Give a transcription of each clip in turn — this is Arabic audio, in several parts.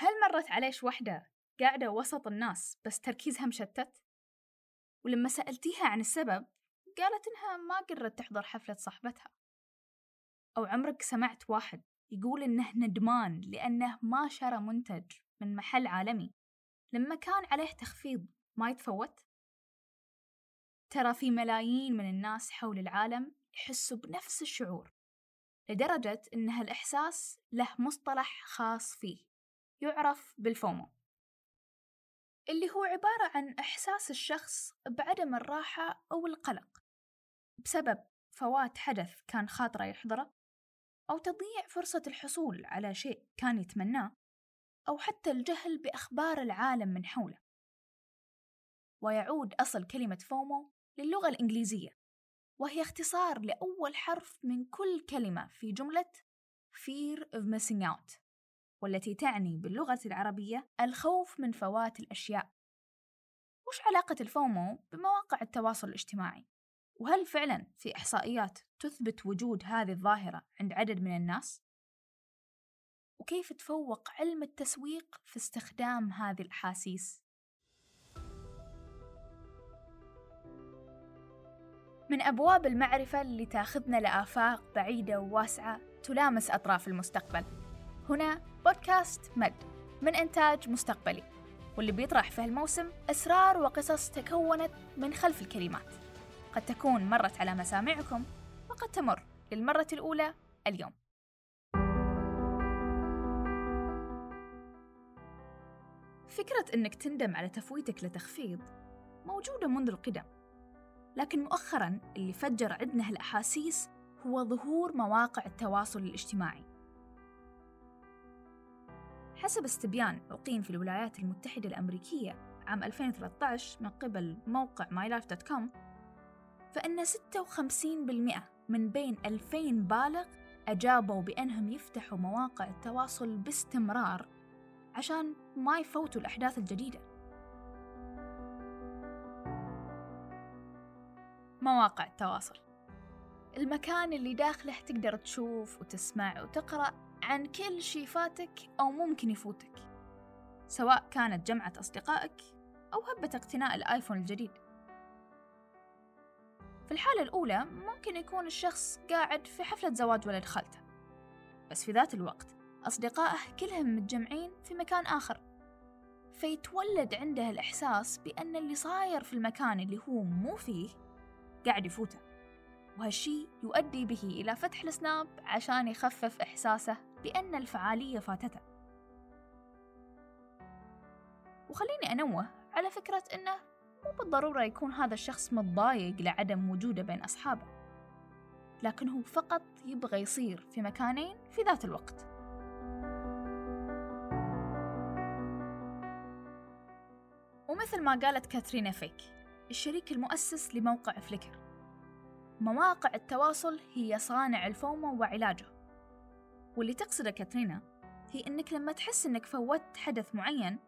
هل مرت عليش وحدة قاعدة وسط الناس بس تركيزها مشتت؟ ولما سألتيها عن السبب قالت إنها ما قررت تحضر حفلة صاحبتها أو عمرك سمعت واحد يقول إنه ندمان لأنه ما شرى منتج من محل عالمي لما كان عليه تخفيض ما يتفوت؟ ترى في ملايين من الناس حول العالم يحسوا بنفس الشعور لدرجة إن هالإحساس له مصطلح خاص فيه يعرف بالفومو. اللي هو عبارة عن إحساس الشخص بعدم الراحة أو القلق بسبب فوات حدث كان خاطره يحضره أو تضييع فرصة الحصول على شيء كان يتمناه أو حتى الجهل بأخبار العالم من حوله. ويعود أصل كلمة فومو للغة الإنجليزية وهي اختصار لأول حرف من كل كلمة في جملة fear of missing out والتي تعني باللغة العربية الخوف من فوات الأشياء وش علاقة الفومو بمواقع التواصل الاجتماعي؟ وهل فعلا في إحصائيات تثبت وجود هذه الظاهرة عند عدد من الناس؟ وكيف تفوق علم التسويق في استخدام هذه الأحاسيس؟ من أبواب المعرفة اللي تاخذنا لآفاق بعيدة وواسعة تلامس أطراف المستقبل هنا بودكاست مد من إنتاج مستقبلي واللي بيطرح في هالموسم أسرار وقصص تكونت من خلف الكلمات. قد تكون مرت على مسامعكم وقد تمر للمرة الأولى اليوم. فكرة أنك تندم على تفويتك لتخفيض موجودة منذ القدم لكن مؤخرا اللي فجر عندنا هالأحاسيس هو ظهور مواقع التواصل الاجتماعي. حسب استبيان أقيم في الولايات المتحدة الأمريكية عام 2013 من قبل موقع mylife.com فإن 56% من بين 2000 بالغ أجابوا بأنهم يفتحوا مواقع التواصل باستمرار عشان ما يفوتوا الأحداث الجديدة. مواقع التواصل. المكان اللي داخله تقدر تشوف وتسمع وتقرأ عن كل شي فاتك أو ممكن يفوتك سواء كانت جمعة أصدقائك أو هبة اقتناء الآيفون الجديد. في الحالة الأولى ممكن يكون الشخص قاعد في حفلة زواج ولد خالته بس في ذات الوقت أصدقائه كلهم متجمعين في مكان آخر. فيتولد عنده الإحساس بأن اللي صاير في المكان اللي هو مو فيه قاعد يفوته. وهالشي يؤدي به إلى فتح السناب عشان يخفف إحساسه بأن الفعالية فاتتة. وخليني أنوه على فكرة أنه مو بالضرورة يكون هذا الشخص متضايق لعدم وجوده بين أصحابه لكن هو فقط يبغى يصير في مكانين في ذات الوقت. ومثل ما قالت كاترينا فيك الشريك المؤسس لموقع فليكر. مواقع التواصل هي صانع ال FOMO وعلاجه. واللي تقصده كاترينا هي إنك لما تحس إنك فوتت حدث معين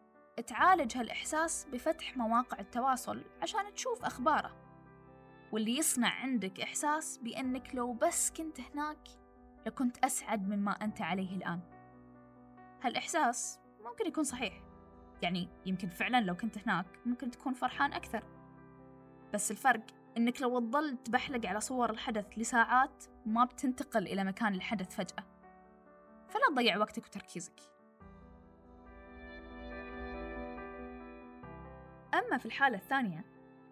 تعالج هالإحساس بفتح مواقع التواصل عشان تشوف أخباره. واللي يصنع عندك إحساس بأنك لو بس كنت هناك لكنت أسعد مما أنت عليه الآن. هالإحساس ممكن يكون صحيح يعني يمكن فعلا لو كنت هناك ممكن تكون فرحان أكثر. بس الفرق إنك لو تظل تبحلق على صور الحدث لساعات ما بتنتقل إلى مكان الحدث فجأة. فلا تضيع وقتك وتركيزك. أما في الحالة الثانية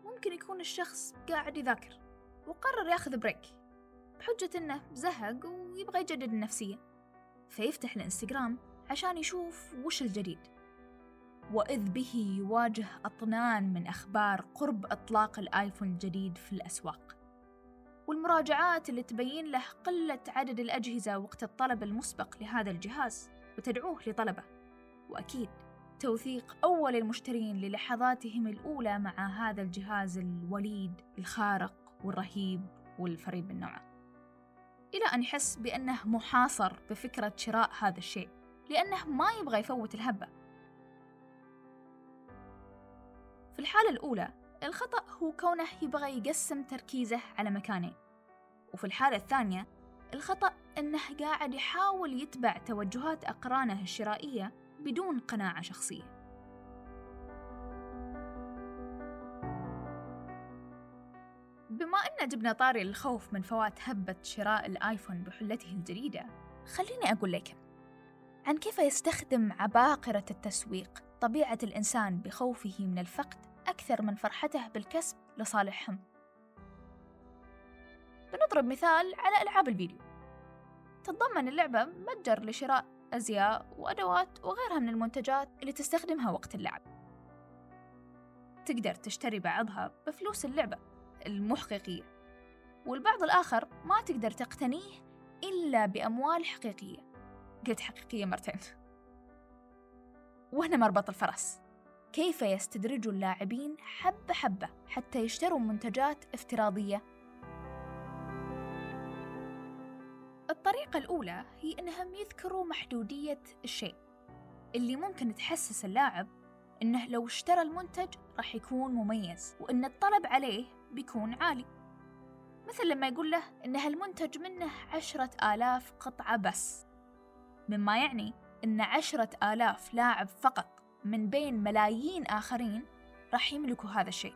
ممكن يكون الشخص قاعد يذاكر وقرر ياخذ بريك بحجة إنه زهق ويبغى يجدد النفسية. فيفتح الإنستغرام عشان يشوف وش الجديد. وإذ به يواجه أطنان من أخبار قرب إطلاق الآيفون الجديد في الأسواق. والمراجعات اللي تبين له قلة عدد الأجهزة وقت الطلب المسبق لهذا الجهاز وتدعوه لطلبه. وأكيد توثيق أول المشترين للحظاتهم الأولى مع هذا الجهاز الوليد الخارق والرهيب والفريد من نوعه. إلى أن يحس بأنه محاصر بفكرة شراء هذا الشيء لأنه ما يبغى يفوت الهبة. في الحالة الأولى الخطأ هو كونه يبغى يقسم تركيزه على مكانين. وفي الحالة الثانية الخطأ أنه قاعد يحاول يتبع توجهات أقرانه الشرائية بدون قناعة شخصية. بما أن جبنا طاري الخوف من فوات هبة شراء الآيفون بحلته الجديدة خليني أقول لكم عن كيف يستخدم عباقرة التسويق طبيعة الإنسان بخوفه من الفقد أكثر من فرحته بالكسب لصالحهم. بنضرب مثال على ألعاب الفيديو. تتضمن اللعبة متجر لشراء أزياء وأدوات وغيرها من المنتجات اللي تستخدمها وقت اللعب. تقدر تشتري بعضها بفلوس اللعبة المحققية والبعض الآخر ما تقدر تقتنيه إلا بأموال حقيقية. قلت حقيقية مرتين. وهنا مربط الفرس. كيف يستدرج اللاعبين حبة حبة حتى يشتروا منتجات افتراضية؟ الطريقة الأولى هي إنهم يذكروا محدودية الشيء. اللي ممكن تحسس اللاعب إنه لو اشترى المنتج راح يكون مميز وإن الطلب عليه بيكون عالي. مثل لما يقول له إن هالمنتج منه عشرة آلاف قطعة بس. مما يعني إن عشرة آلاف لاعب فقط من بين ملايين آخرين راح يملكوا هذا الشيء.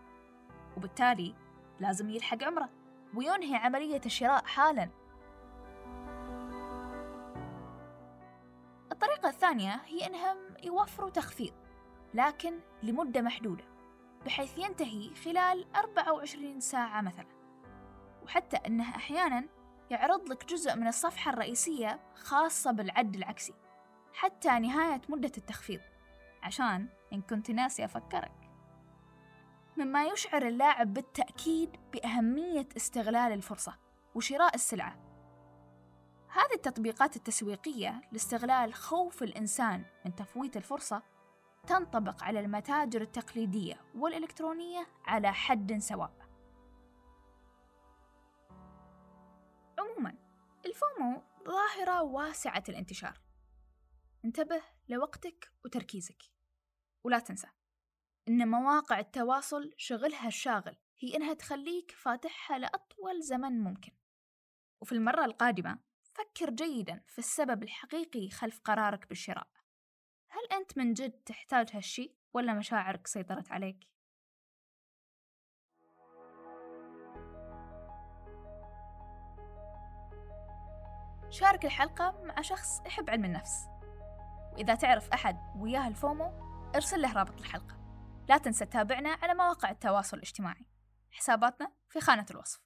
وبالتالي لازم يلحق عمره وينهي عملية الشراء حالاً. الطريقة الثانية هي أنهم يوفروا تخفيض لكن لمدة محدودة بحيث ينتهي خلال 24 ساعة مثلا. وحتى أنه أحيانا يعرض لك جزء من الصفحة الرئيسية خاصة بالعد العكسي. حتى نهاية مدة التخفيض عشان إن كنت ناسي أفكرك مما يشعر اللاعب بالتأكيد بأهمية استغلال الفرصة وشراء السلعة هذه التطبيقات التسويقية لاستغلال خوف الإنسان من تفويت الفرصة تنطبق على المتاجر التقليدية والإلكترونية على حد سواء. عموما الفومو ظاهرة واسعة الانتشار. انتبه لوقتك وتركيزك. ولا تنسى إن مواقع التواصل شغلها الشاغل هي إنها تخليك فاتحها لأطول زمن ممكن. وفي المرة القادمة فكر جيدا في السبب الحقيقي خلف قرارك بالشراء هل أنت من جد تحتاج هالشي ولا مشاعرك سيطرت عليك؟ شارك الحلقة مع شخص يحب علم النفس وإذا تعرف أحد وياه الفومو ارسل له رابط الحلقة. لا تنسى تتابعنا على مواقع التواصل الاجتماعي. حساباتنا في خانة الوصف.